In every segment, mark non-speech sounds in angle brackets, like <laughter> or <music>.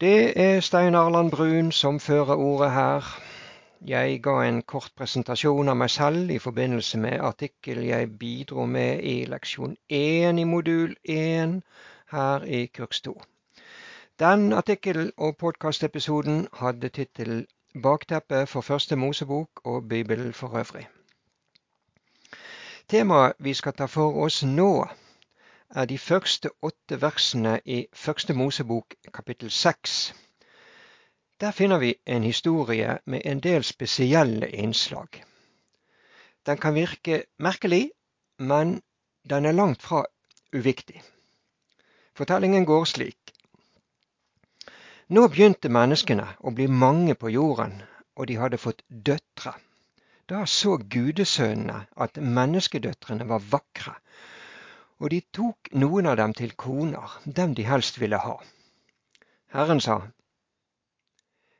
Det er Stein Arland Brun som fører ordet her. Jeg ga en kort presentasjon av meg selv i forbindelse med artikkel jeg bidro med i leksjon 1 i modul 1 her i kurs 2. Den artikkel- og podkastepisoden hadde tittel 'Bakteppe for første Mosebok og Bibelen for øvrig'. Temaet vi skal ta for oss nå, er de første åtte versene i Første Mosebok kapittel seks. Der finner vi en historie med en del spesielle innslag. Den kan virke merkelig, men den er langt fra uviktig. Fortellingen går slik. Nå begynte menneskene å bli mange på jorden, og de hadde fått døtre. Da så gudesønnene at menneskedøtrene var vakre, og de tok noen av dem til koner, dem de helst ville ha. Herren sa,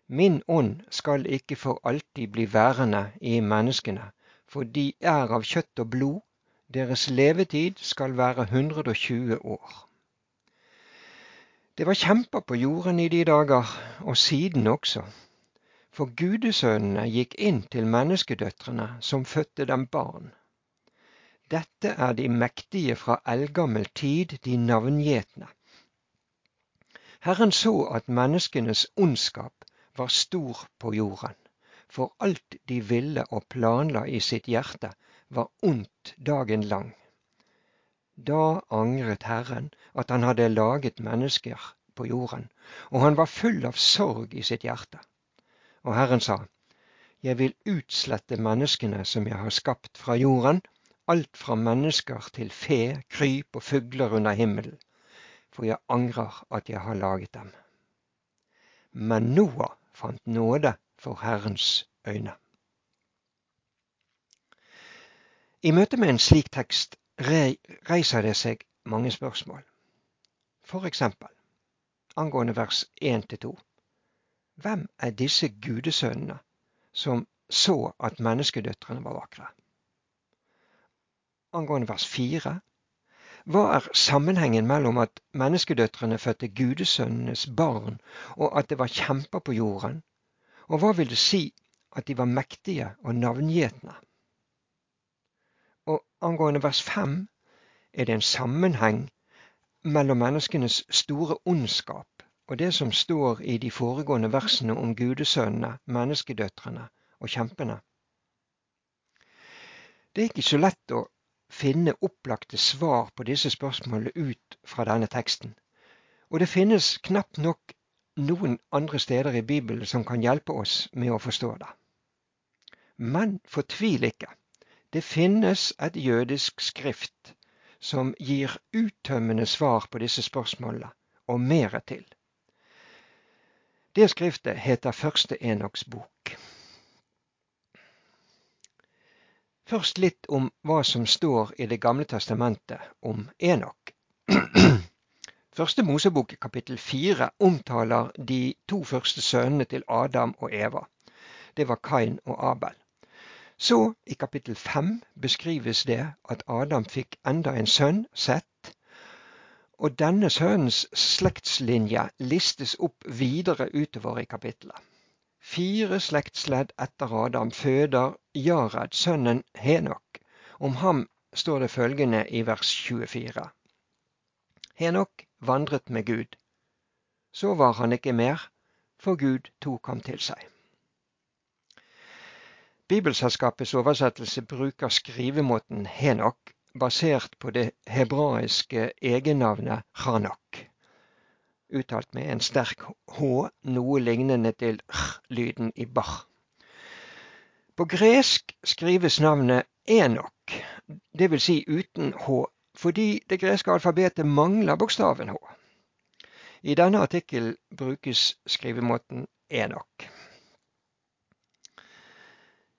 Min ånd skal ikke for alltid bli værende i menneskene, for de er av kjøtt og blod, deres levetid skal være 120 år. Det var kjemper på jorden i de dager, og siden også. For gudesønnene gikk inn til menneskedøtrene som fødte dem barn. Dette er de mektige fra eldgammel tid, de navngjetne. Herren så at menneskenes ondskap var stor på jorden, for alt de ville og planla i sitt hjerte, var ondt dagen lang. Da angret Herren at han hadde laget mennesker på jorden, og han var full av sorg i sitt hjerte. Og Herren sa, Jeg vil utslette menneskene som jeg har skapt fra jorden, alt fra mennesker til fe, kryp og fugler under himmelen, for jeg angrer at jeg har laget dem. Men Noah fant nåde for Herrens øyne. I møte med en slik tekst reiser det seg mange spørsmål. For eksempel angående vers 1-2. Hvem er disse gudesønnene som så at menneskedøtrene var vakre? Angående vers 4. Hva er sammenhengen mellom at menneskedøtrene fødte gudesønnenes barn, og at det var kjemper på jorden? Og hva vil det si at de var mektige og navngjetne? Og angående vers 5 er det en sammenheng mellom menneskenes store ondskap og det som står i de foregående versene om gudesønnene, menneskedøtrene og kjempene. Det er ikke så lett å finne opplagte svar på disse spørsmålene ut fra denne teksten. Og det finnes knapt nok noen andre steder i Bibelen som kan hjelpe oss med å forstå det. Men fortvil ikke. Det finnes et jødisk skrift som gir uttømmende svar på disse spørsmålene, og mere til. Det skriftet heter Første Enoks bok. Først litt om hva som står i Det gamle testamentet om Enok. <clears throat> Første Mosebok kapittel fire omtaler de to første sønnene til Adam og Eva. Det var Kain og Abel. Så, i kapittel fem, beskrives det at Adam fikk enda en sønn, Sett. Og denne sønnens slektslinje listes opp videre utover i kapittelet. Fire slektsledd etter Adam føder Jared sønnen Henok. Om ham står det følgende i vers 24. Henok vandret med Gud. Så var han ikke mer, for Gud tok ham til seg. Bibelselskapets oversettelse bruker skrivemåten Henok, basert på det hebraiske egennavnet Hanok uttalt med en sterk H, noe lignende til r-lyden i Bach. På gresk skrives navnet Enok, dvs. Si uten H, fordi det greske alfabetet mangler bokstaven H. I denne artikkel brukes skrivemåten Enok.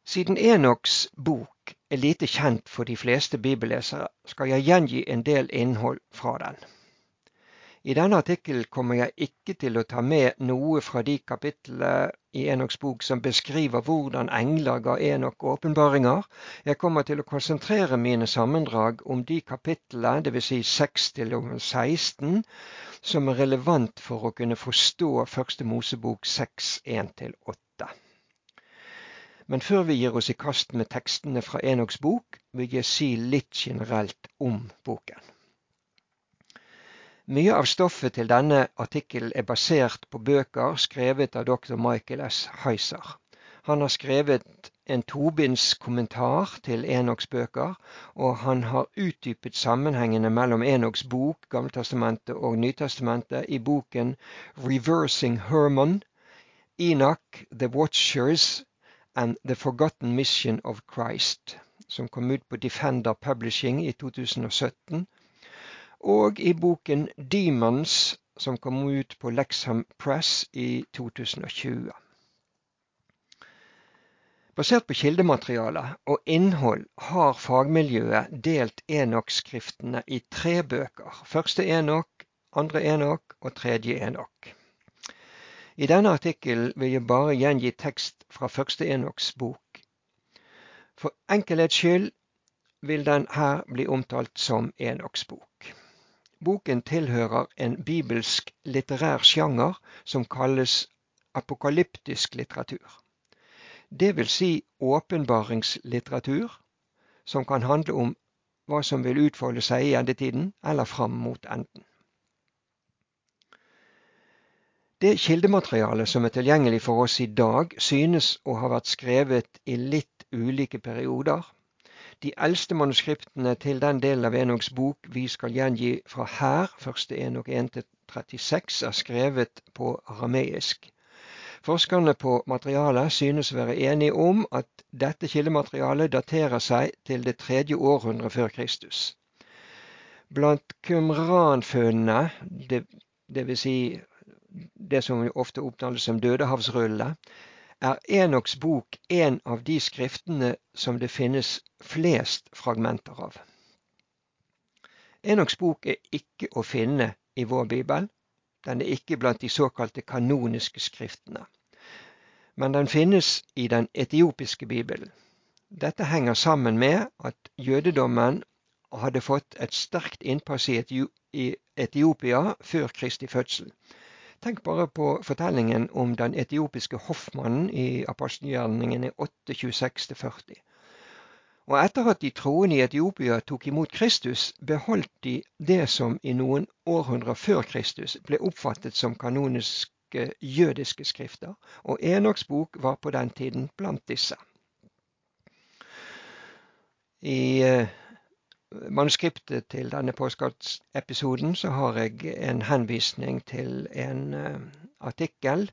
Siden Enoks bok er lite kjent for de fleste bibellesere, skal jeg gjengi en del innhold fra den. I denne artikkelen kommer jeg ikke til å ta med noe fra de kapitlene i Enoks bok som beskriver hvordan engler ga Enok åpenbaringer. Jeg kommer til å konsentrere mine sammendrag om de kapitlene, dvs. Si 6 til 16, som er relevant for å kunne forstå Første Mosebok 6, 1-8. Men før vi gir oss i kast med tekstene fra Enoks bok, vil jeg si litt generelt om boken. Mye av stoffet til denne artikkelen er basert på bøker skrevet av dr. Michael S. Heiser. Han har skrevet en tobinds kommentar til Enoks bøker, og han har utdypet sammenhengene mellom Enoks bok, Gammeltestamentet og Nytestamentet, i boken Reversing Herman, Enoch, The Watchers and The Forgotten Mission of Christ, som kom ut på Defender Publishing i 2017 og i boken Demons, som kom ut på Lexham Press i 2020. Basert på kildemateriale og innhold har fagmiljøet delt Enok-skriftene i tre bøker. Første Enok, andre Enok og tredje Enok. I denne artikkelen vil jeg bare gjengi tekst fra første Enoks bok. For enkelhets skyld vil den her bli omtalt som Enoks bok. Boken tilhører en bibelsk litterær sjanger som kalles apokalyptisk litteratur. Det vil si åpenbaringslitteratur, som kan handle om hva som vil utfolde seg i endetiden, eller fram mot enden. Det kildematerialet som er tilgjengelig for oss i dag, synes å ha vært skrevet i litt ulike perioder, de eldste manuskriptene til den delen av Enoks bok vi skal gjengi fra her, første Enok 1-36, er skrevet på arameisk. Forskerne på materialet synes å være enige om at dette kildematerialet daterer seg til det tredje århundre før Kristus. Blant kumranfunnene, dvs. det, det vil si det som ofte opptales som Dødehavsrullene, er Enoks bok en av de skriftene som det finnes flest fragmenter av. Enoks bok er ikke å finne i vår bibel. Den er ikke blant de såkalte kanoniske skriftene. Men den finnes i den etiopiske bibelen. Dette henger sammen med at jødedommen hadde fått et sterkt innpass i Etiopia før Kristi fødsel. Tenk bare på fortellingen om den etiopiske hoffmannen i apostelgjerningene 8.26-40. Og etter at de troende i Etiopia tok imot Kristus, beholdt de det som i noen århundrer før Kristus ble oppfattet som kanoniske jødiske skrifter, og Enoks bok var på den tiden blant disse. I eh, manuskriptet til denne postkassepisoden så har jeg en henvisning til en uh, artikkel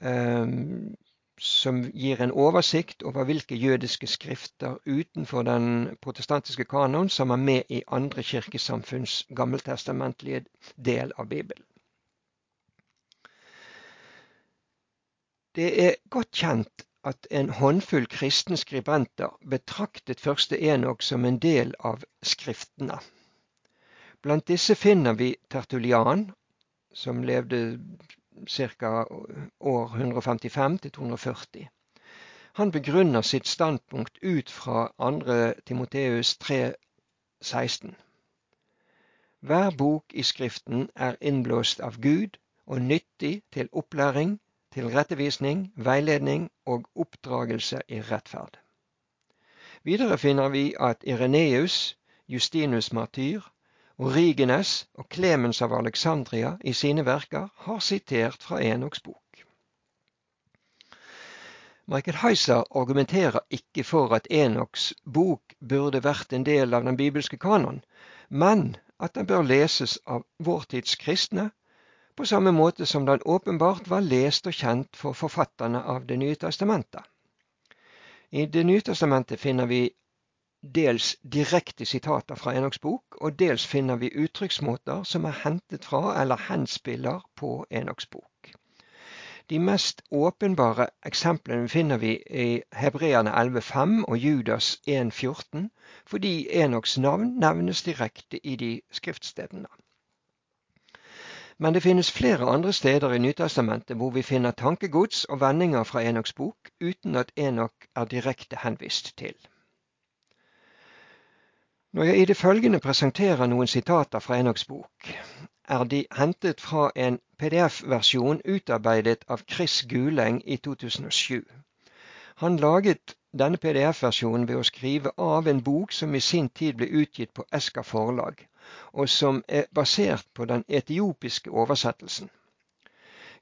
um, som gir en oversikt over hvilke jødiske skrifter utenfor den protestantiske kanon som er med i andre kirkesamfunns gammeltestamentlige del av Bibelen. Det er godt kjent at en håndfull kristne skribenter betraktet første Enok som en del av Skriftene. Blant disse finner vi Tertulian, som levde ca. år 155 til 240. Han begrunner sitt standpunkt ut fra 2. Timoteus 3, 16. Hver bok i Skriften er innblåst av Gud og nyttig til opplæring, tilrettevisning, veiledning og oppdragelse i rettferd. Videre finner vi at Ireneus, Justinus martyr, Origenes og Klemens av Alexandria i sine verker har sitert fra Enoks bok. Michael Heiser argumenterer ikke for at Enoks bok burde vært en del av den bibelske kanon, men at den bør leses av vår tids kristne på samme måte som den åpenbart var lest og kjent for forfatterne av Det nye testamentet. I Det nye testamentet finner vi dels direkte sitater fra Enoks bok, og dels finner vi uttrykksmåter som er hentet fra eller henspiller på Enoks bok. De mest åpenbare eksemplene finner vi i Hebreerne 11,5 og Judas 1,14, fordi Enoks navn nevnes direkte i de skriftstedene. Men det finnes flere andre steder i Nytestamentet hvor vi finner tankegods og vendinger fra Enoks bok uten at Enok er direkte henvist til. Når jeg i det følgende presenterer noen sitater fra Enoks bok, er de hentet fra en PDF-versjon utarbeidet av Chris Guleng i 2007. Han laget denne PDF-versjonen ved å skrive av en bok som i sin tid ble utgitt på Esker forlag, og som er basert på den etiopiske oversettelsen.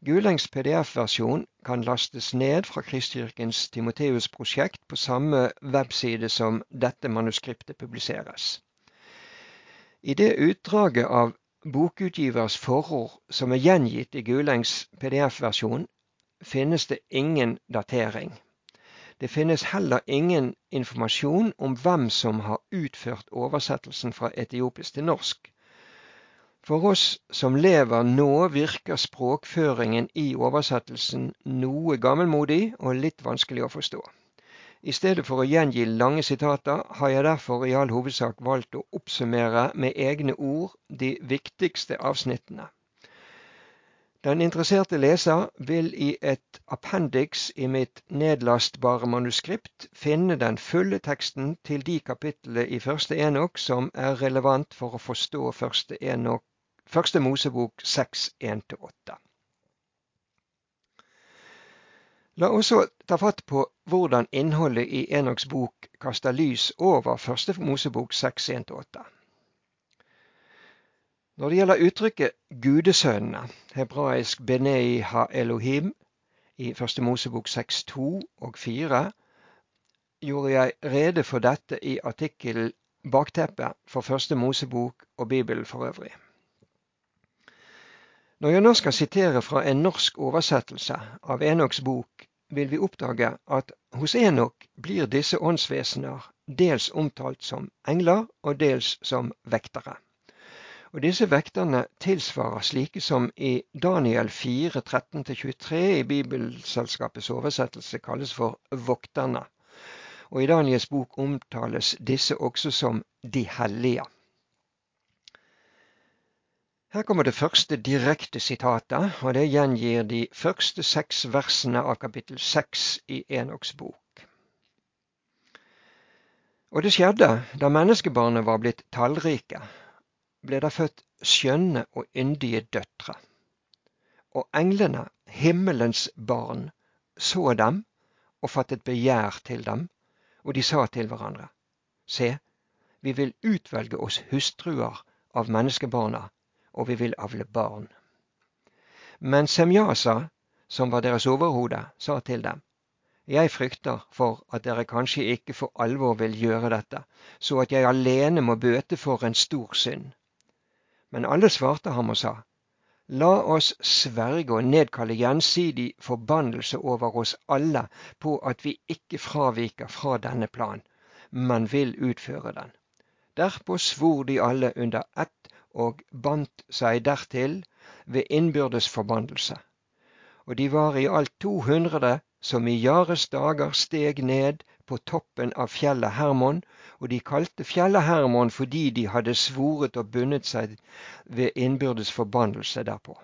Gulengs PDF-versjon kan lastes ned fra Kristkirkens Timoteus-prosjekt på samme webside som dette manuskriptet publiseres. I det utdraget av bokutgivers forord som er gjengitt i Gulengs PDF-versjon, finnes det ingen datering. Det finnes heller ingen informasjon om hvem som har utført oversettelsen fra etiopisk til norsk. For oss som lever nå, virker språkføringen i oversettelsen noe gammelmodig og litt vanskelig å forstå. I stedet for å gjengi lange sitater, har jeg derfor i all hovedsak valgt å oppsummere med egne ord de viktigste avsnittene. Den interesserte leser vil i et appendiks i mitt nedlastbare manuskript finne den fulle teksten til de kapitlene i Første Enok som er relevant for å forstå Første, Enok, første Mosebok 6, 1-8. La oss ta fatt på hvordan innholdet i Enoks bok kaster lys over Første Mosebok 6, 1-8. Når det gjelder uttrykket gudesønnene, hebraisk benei ha Elohim i Første Mosebok 6.2 og 4, gjorde jeg rede for dette i artikkelen Bakteppet for Første Mosebok og Bibelen for øvrig. Når jeg nå skal sitere fra en norsk oversettelse av Enoks bok, vil vi oppdage at hos Enok blir disse åndsvesener dels omtalt som engler og dels som vektere. Og Disse vekterne tilsvarer slike som i Daniel 4, 13-23 i Bibelselskapets oversettelse kalles for vokterne. Og i Daniels bok omtales disse også som de hellige. Her kommer det første direkte sitatet, og det gjengir de første seks versene av kapittel seks i Enoks bok. Og det skjedde da menneskebarnet var blitt tallrike, ble det født skjønne og yndige døtre. Og englene, himmelens barn, så dem og fattet begjær til dem, og de sa til hverandre, Se, vi vil utvelge oss hustruer av menneskebarna, og vi vil avle barn. Men Semjasa, som var deres overhode, sa til dem, Jeg frykter for at dere kanskje ikke for alvor vil gjøre dette, så at jeg alene må bøte for en stor synd. Men alle svarte ham og sa, La oss sverge og nedkalle gjensidig forbannelse over oss alle på at vi ikke fraviker fra denne plan, men vil utføre den. Derpå svor de alle under ett og bandt seg dertil ved innbyrdes forbannelse. Og de var i alt to hundre som i Jares dager steg ned på toppen av fjellet Hermon, og de kalte fjellet Hermon fordi de hadde svoret og bundet seg ved innbyrdes forbannelse derpå.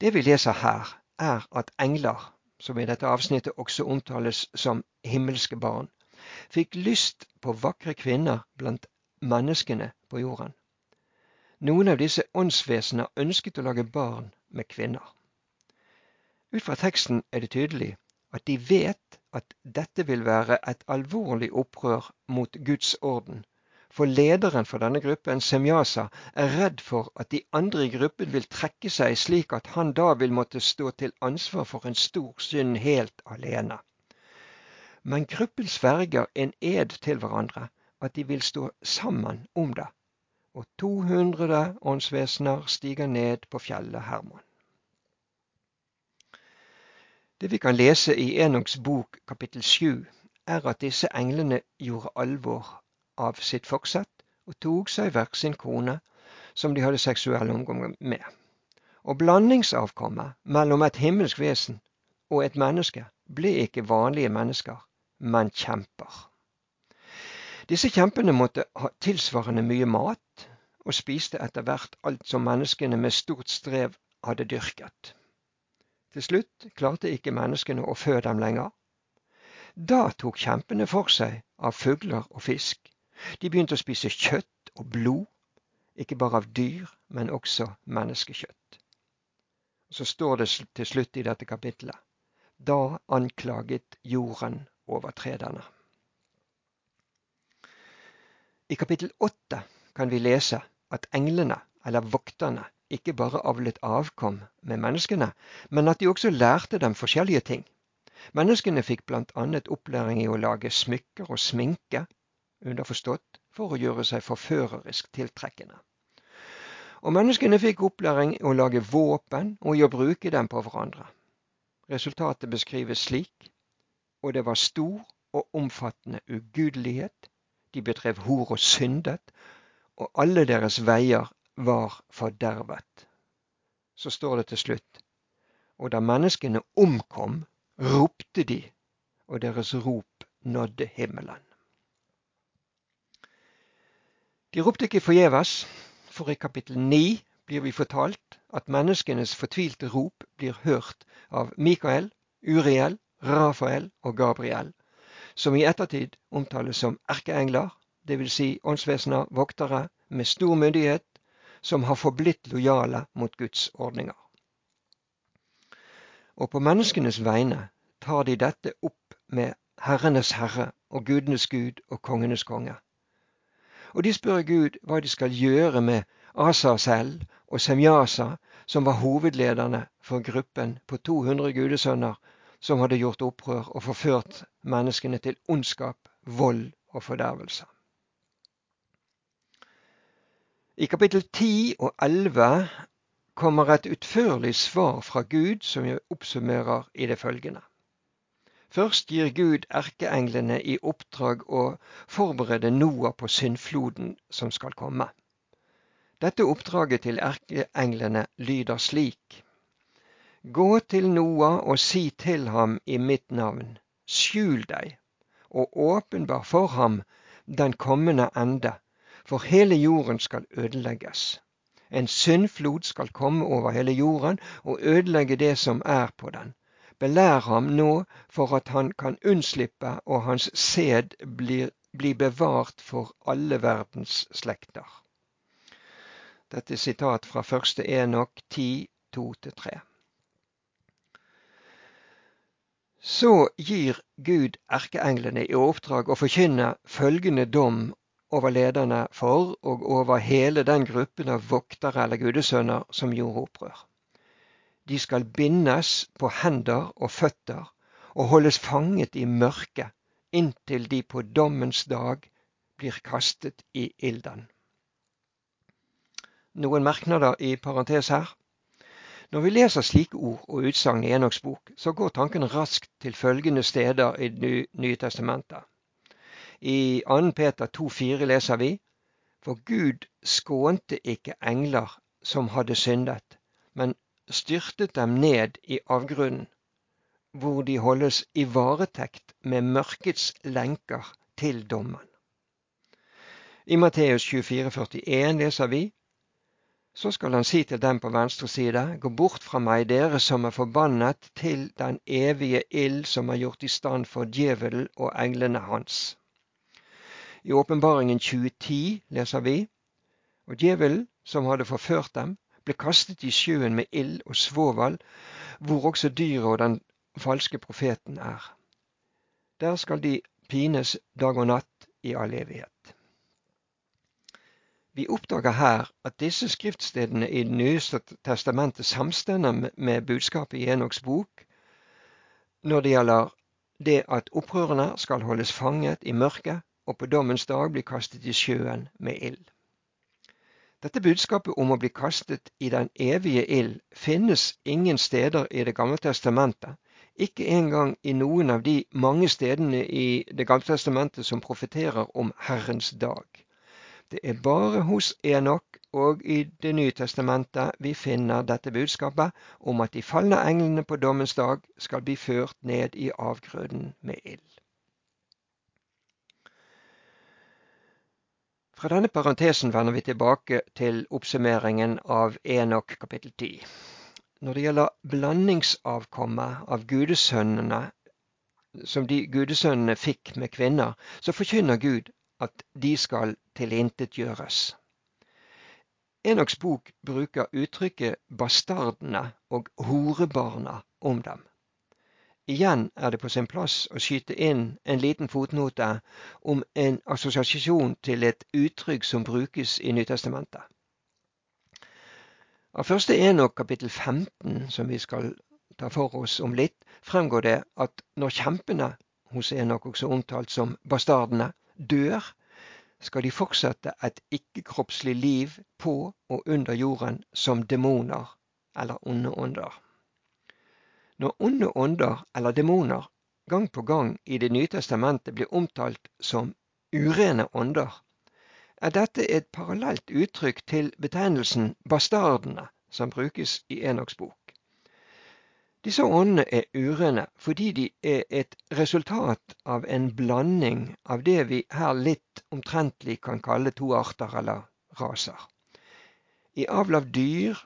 Det vi leser her, er at engler, som i dette avsnittet også omtales som himmelske barn, fikk lyst på vakre kvinner blant menneskene på jorden. Noen av disse åndsvesener ønsket å lage barn med kvinner. Ut fra teksten er det tydelig at de vet at dette vil være et alvorlig opprør mot Guds orden. For lederen for denne gruppen, Semyasa, er redd for at de andre i gruppen vil trekke seg, slik at han da vil måtte stå til ansvar for en stor synd helt alene. Men gruppen sverger en ed til hverandre at de vil stå sammen om det. Og 200 åndsvesener stiger ned på fjellet Hermon. Det vi kan lese i Enoks bok kapittel 7, er at disse englene gjorde alvor av sitt forsett og tok seg hver sin kone som de hadde seksuell omgang med. Og blandingsavkommet mellom et himmelsk vesen og et menneske ble ikke vanlige mennesker, men kjemper. Disse kjempene måtte ha tilsvarende mye mat, og spiste etter hvert alt som menneskene med stort strev hadde dyrket. Til slutt klarte ikke menneskene å fø dem lenger. Da tok kjempene for seg av fugler og fisk. De begynte å spise kjøtt og blod, ikke bare av dyr, men også menneskekjøtt. Så står det til slutt i dette kapittelet. Da anklaget jorden overtrederne. I kapittel åtte kan vi lese at englene, eller vokterne, ikke bare avlet avkom med menneskene, men at de også lærte dem forskjellige ting. Menneskene fikk bl.a. opplæring i å lage smykker og sminke, underforstått for å gjøre seg forførerisk tiltrekkende. Og menneskene fikk opplæring i å lage våpen og i å bruke dem på hverandre. Resultatet beskrives slik, og det var stor og omfattende ugudelighet, de bedrev hor og syndet, og alle deres veier var fordervet. Så står det til slutt Og da menneskene omkom, ropte de, og deres rop nådde himmelen. De ropte ikke forgjeves, for i kapittel 9 blir vi fortalt at menneskenes fortvilte rop blir hørt av Mikael, Uriel, Rafael og Gabriel, som i ettertid omtales som erkeengler, dvs. Si åndsvesener, voktere med stor myndighet som har forblitt lojale mot Guds ordninger. Og på menneskenes vegne tar de dette opp med Herrenes Herre og Gudenes Gud og kongenes konge. Og de spør Gud hva de skal gjøre med Asa selv og Semjasa, som var hovedlederne for gruppen på 200 gudesønner som hadde gjort opprør og forført menneskene til ondskap, vold og fordervelse. I kapittel 10 og 11 kommer et utførlig svar fra Gud som jeg oppsummerer i det følgende. Først gir Gud erkeenglene i oppdrag å forberede Noah på syndfloden som skal komme. Dette oppdraget til erkeenglene lyder slik. Gå til Noah og si til ham i mitt navn, skjul deg, og åpenbar for ham den kommende ende, for hele jorden skal ødelegges. En syndflod skal komme over hele jorden og ødelegge det som er på den. Belær ham nå for at han kan unnslippe og hans sæd blir, blir bevart for alle verdens slekter. Dette er sitat fra første Enok 10, 2-3. Så gir Gud erkeenglene i oppdrag å forkynne følgende dom over lederne for og over hele den gruppen av voktere eller gudesønner som gjorde opprør. De skal bindes på hender og føtter og holdes fanget i mørket inntil de på dommens dag blir kastet i ilden. Noen merknader i parentes her. Når vi leser slike ord og utsagn i Enoks bok, så går tanken raskt til følgende steder i Det nye testamentet. I 2. Peter 2,4 leser vi For Gud skånte ikke engler som hadde syndet, men styrtet dem ned i avgrunnen, hvor de holdes i varetekt med mørkets lenker til dommen. I Matteus 24,41 leser vi så skal han si til dem på venstre side, gå bort fra meg, dere som er forbannet, til den evige ild som er gjort i stand for djevelen og englene hans. I Åpenbaringen 2010 leser vi og djevelen som hadde forført dem, ble kastet i sjøen med ild og svovel, hvor også dyret og den falske profeten er. Der skal de pines dag og natt i all evighet. Vi oppdager her at disse skriftstedene i Det nye testamentet samstemmer med budskapet i Enoks bok når det gjelder det at opprørerne skal holdes fanget i mørket og på dommens dag bli kastet i sjøen med ild. Dette budskapet om å bli kastet i den evige ild finnes ingen steder i Det gamle testamentet, ikke engang i noen av de mange stedene i Det gamle testamentet som profeterer om Herrens dag. Det er bare hos Enok og i Det nye testamentet vi finner dette budskapet om at de falne englene på dommens dag skal bli ført ned i avgrøden med ild. Fra denne parentesen vender vi tilbake til oppsummeringen av Enok kapittel 10. Når det gjelder blandingsavkommet av gudesønnene som de gudesønnene fikk med kvinner, så forkynner Gud at de skal tilintetgjøres. Enoks bok bruker uttrykket bastardene og horebarna om dem. Igjen er det på sin plass å skyte inn en liten fotnote om en assosiasjon til et uttrykk som brukes i Nytestamentet. Av første Enok kapittel 15, som vi skal ta for oss om litt, fremgår det at når kjempene, hos Enok også omtalt som bastardene, dør, skal de fortsette et ikke-kroppslig liv på og under jorden som demoner eller onde ånder. Når onde ånder eller demoner gang på gang i Det nye testamentet blir omtalt som urene ånder, er dette et parallelt uttrykk til betegnelsen bastardene som brukes i Enoks bok. Disse åndene er urene fordi de er et resultat av en blanding av det vi her litt omtrentlig kan kalle to arter eller raser. I avl av dyr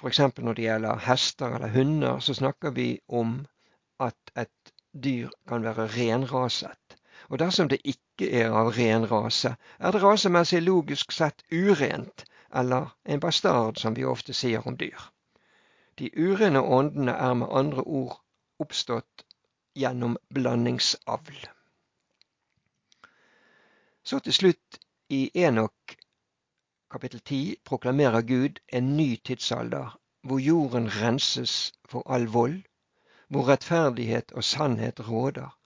F.eks. når det gjelder hester eller hunder, så snakker vi om at et dyr kan være renraset. Og dersom det ikke er av ren rase, er det rasemessig logisk sett urent, eller en bastard, som vi ofte sier om dyr. De urene åndene er med andre ord oppstått gjennom blandingsavl. Så til slutt i Enok kapittel 10 proklamerer Gud en ny tidsalder, hvor jorden renses for all vold, hvor rettferdighet og sannhet råder,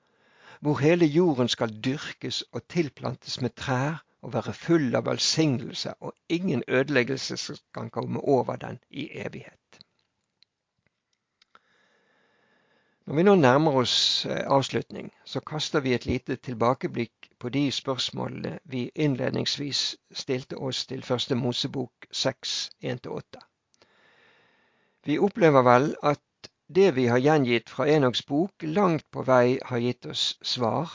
hvor hele jorden skal dyrkes og tilplantes med trær og være full av velsignelse, og ingen ødeleggelse kan komme over den i evighet. Når vi nå nærmer oss eh, avslutning, så kaster vi et lite tilbakeblikk på de spørsmålene vi innledningsvis stilte oss til første Mosebok 6, 1-8. Vi opplever vel at det vi har gjengitt fra Enoks bok, langt på vei har gitt oss svar.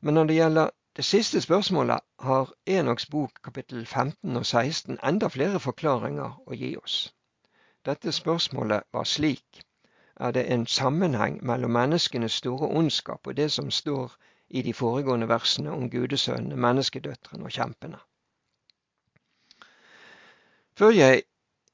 Men når det gjelder det siste spørsmålet, har Enoks bok kapittel 15 og 16 enda flere forklaringer å gi oss. Dette spørsmålet var slik. Er det en sammenheng mellom menneskenes store ondskap og det som står i de foregående versene om gudesønnene, menneskedøtrene og kjempene. Før jeg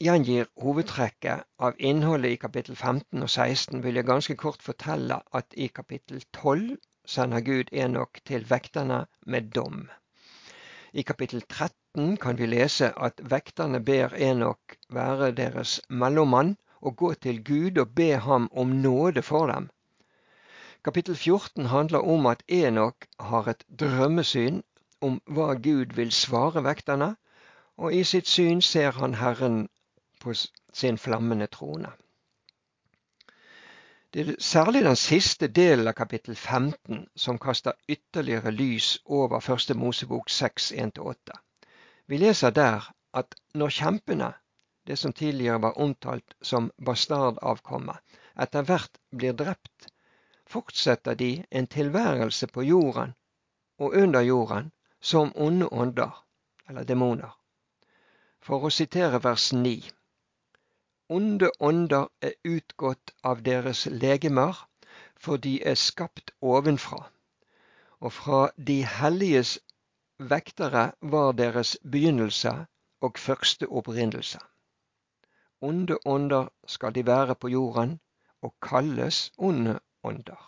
gjengir hovedtrekket av innholdet i kapittel 15 og 16, vil jeg ganske kort fortelle at i kapittel 12 sender Gud Enok til vekterne med dom. I kapittel 13 kan vi lese at vekterne ber Enok være deres mellommann og gå til Gud og be ham om nåde for dem. Kapittel 14 handler om at Enok har et drømmesyn om hva Gud vil svare vekterne, og i sitt syn ser han Herren på sin flammende trone. Det er særlig den siste delen av kapittel 15 som kaster ytterligere lys over første Mosebok 6, 1-8. Vi leser der at når kjempene, det som tidligere var omtalt som bastardavkommet, etter hvert blir drept, fortsetter de en tilværelse på jorden og under jorden som onde ånder, eller demoner. For å sitere vers 9. Onde ånder er utgått av deres legemer, for de er skapt ovenfra. Og fra de helliges vektere var deres begynnelse og første opprinnelse. Onde ånder skal de være på jorden og kalles onde ånder.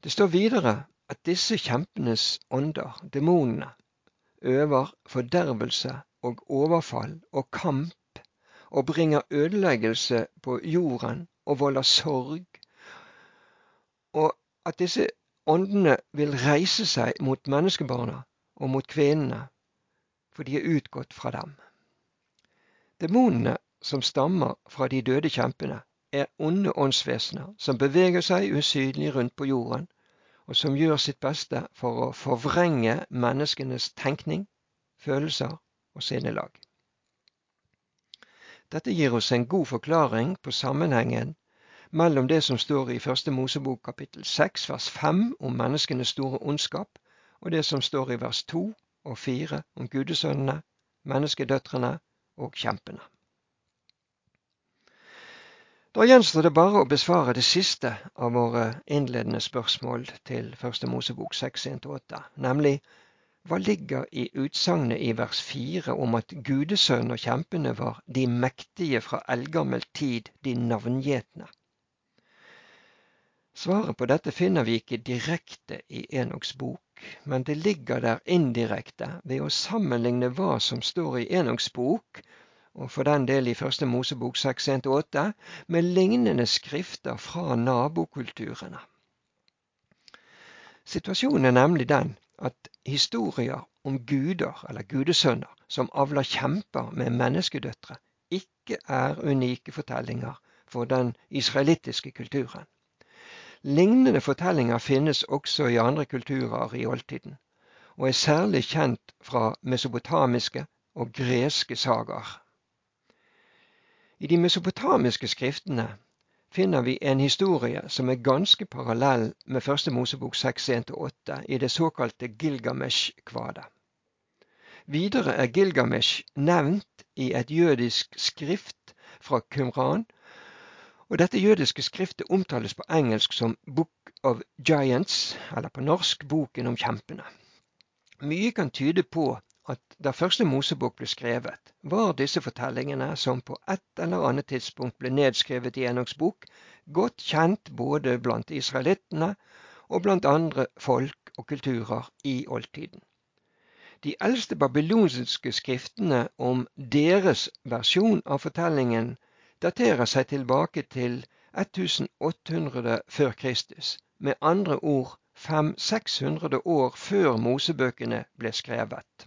Det står videre at disse kjempenes ånder, demonene, øver fordervelse og overfall og kamp og bringer ødeleggelse på jorden og volder sorg, og at disse åndene vil reise seg mot menneskebarna og mot kvinnene, for de er utgått fra dem. Demonene som stammer fra de døde kjempene, er onde åndsvesener som beveger seg usynlig rundt på jorden, og som gjør sitt beste for å forvrenge menneskenes tenkning, følelser og sinnelag. Dette gir oss en god forklaring på sammenhengen mellom det som står i første Mosebok kapittel 6 vers 5 om menneskenes store ondskap, og det som står i vers 2 og 4 om gudesønnene, menneskedøtrene og kjempene. Da gjenstår det bare å besvare det siste av våre innledende spørsmål til Første Mosebok 6.1-8, nemlig hva ligger i utsagnet i vers 4 om at gudesønnen og kjempene var de mektige fra eldgammel tid, de navngjetne? Svaret på dette finner vi ikke direkte i Enoks bok, men det ligger der indirekte ved å sammenligne hva som står i Enoks bok og for den del i Første Mosebok 6.1-8, med lignende skrifter fra nabokulturene. Situasjonen er nemlig den at historier om guder eller gudesønner som avler kjemper med menneskedøtre, ikke er unike fortellinger for den israelittiske kulturen. Lignende fortellinger finnes også i andre kulturer i oldtiden, og er særlig kjent fra mesopotamiske og greske sagaer. I de mesopotamiske skriftene finner vi en historie som er ganske parallell med Første Mosebok 6.1-8 i det såkalte Gilgamesh-kvadet. Videre er Gilgamesh nevnt i et jødisk skrift fra Qumran, og dette jødiske skriftet omtales på engelsk som Book of Giants, eller på norsk Boken om kjempene. Mye kan tyde på at da Første Mosebok ble skrevet, var disse fortellingene, som på et eller annet tidspunkt ble nedskrevet i Enoks bok, godt kjent både blant israelittene og blant andre folk og kulturer i oldtiden. De eldste babylonske skriftene om deres versjon av fortellingen daterer seg tilbake til 1800 før Kristus, med andre ord 500-600 år før Mosebøkene ble skrevet.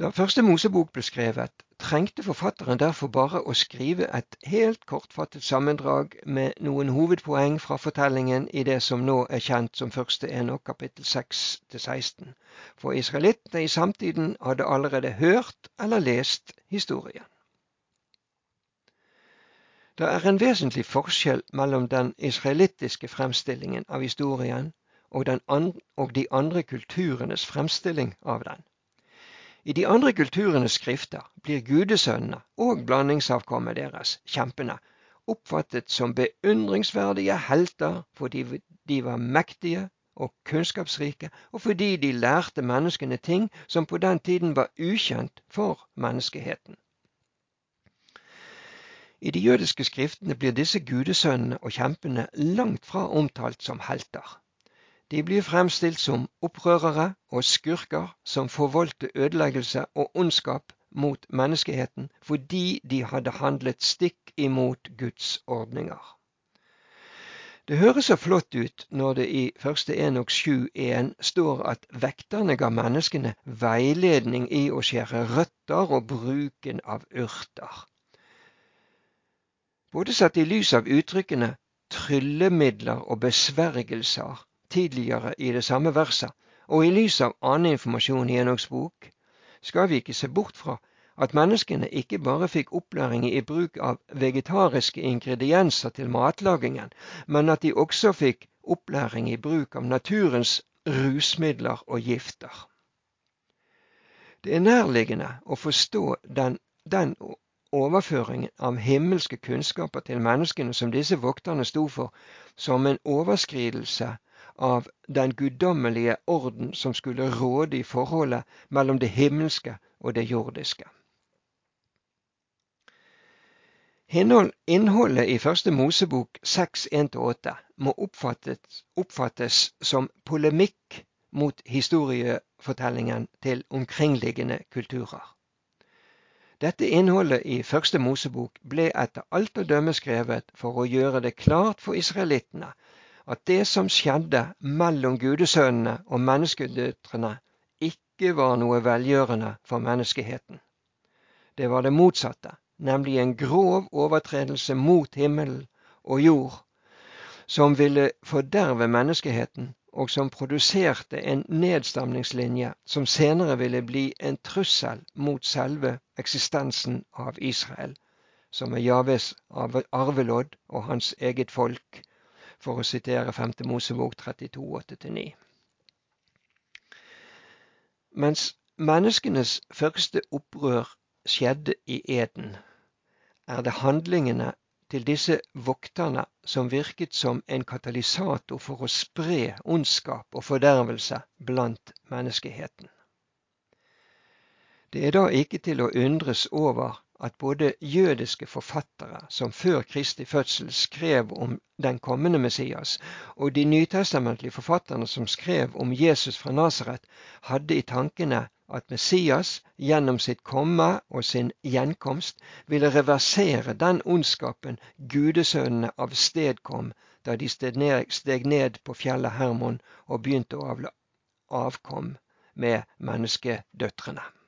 Da Første Mosebok ble skrevet, trengte forfatteren derfor bare å skrive et helt kortfattet sammendrag med noen hovedpoeng fra fortellingen i det som nå er kjent som første Enok kapittel 6-16, for israelittene i samtiden hadde allerede hørt eller lest historien. Det er en vesentlig forskjell mellom den israelittiske fremstillingen av historien og, og de andre kulturenes fremstilling av den. I de andre kulturenes skrifter blir gudesønnene og blandingsavkommet deres, kjempene, oppfattet som beundringsverdige helter fordi de var mektige og kunnskapsrike, og fordi de lærte menneskene ting som på den tiden var ukjent for menneskeheten. I de jødiske skriftene blir disse gudesønnene og kjempene langt fra omtalt som helter. De blir fremstilt som opprørere og skurker som forvoldte ødeleggelse og ondskap mot menneskeheten fordi de hadde handlet stikk imot Guds ordninger. Det høres så flott ut når det i 1. Enok 7.1 står at vekterne ga menneskene veiledning i å skjære røtter og bruken av urter. Både sett i lys av uttrykkene tryllemidler og besvergelser tidligere i det samme verset, og i lys av annen informasjon i Enoks bok, skal vi ikke se bort fra at menneskene ikke bare fikk opplæring i bruk av vegetariske ingredienser til matlagingen, men at de også fikk opplæring i bruk av naturens rusmidler og gifter. Det er nærliggende å forstå den, den overføringen av himmelske kunnskaper til menneskene som disse vokterne sto for, som en overskridelse av den guddommelige orden som skulle råde i forholdet mellom det himmelske og det jordiske. Innholdet i Første Mosebok 6.1-8 må oppfattes, oppfattes som polemikk mot historiefortellingen til omkringliggende kulturer. Dette innholdet i Første Mosebok ble etter alt å dømme skrevet for å gjøre det klart for israelittene at det som skjedde mellom gudesønnene og menneskedøtrene, ikke var noe velgjørende for menneskeheten. Det var det motsatte, nemlig en grov overtredelse mot himmelen og jord, som ville forderve menneskeheten, og som produserte en nedstamningslinje som senere ville bli en trussel mot selve eksistensen av Israel, som er Javes arvelodd og hans eget folk, for å sitere 5. Mosebok 32, 8-9. Mens menneskenes første opprør skjedde i Eden, er det handlingene til disse vokterne som virket som en katalysator for å spre ondskap og fordervelse blant menneskeheten. Det er da ikke til å undres over at både jødiske forfattere som før Kristi fødsel skrev om den kommende Messias, og de nytestamentlige forfatterne som skrev om Jesus fra Nasaret, hadde i tankene at Messias gjennom sitt komme og sin gjenkomst ville reversere den ondskapen gudesønnene avstedkom da de steg ned på fjellet Hermon og begynte å avle avkom med menneskedøtrene.